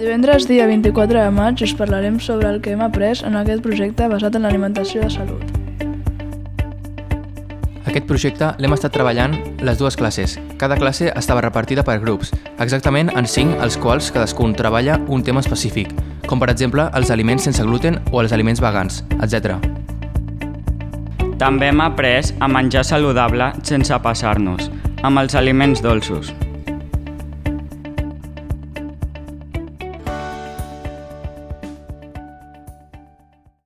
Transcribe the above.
Divendres, dia 24 de maig, us parlarem sobre el que hem après en aquest projecte basat en l'alimentació de salut. Aquest projecte l'hem estat treballant les dues classes. Cada classe estava repartida per grups, exactament en cinc els quals cadascun treballa un tema específic, com per exemple els aliments sense gluten o els aliments vegans, etc. També hem après a menjar saludable sense passar-nos, amb els aliments dolços.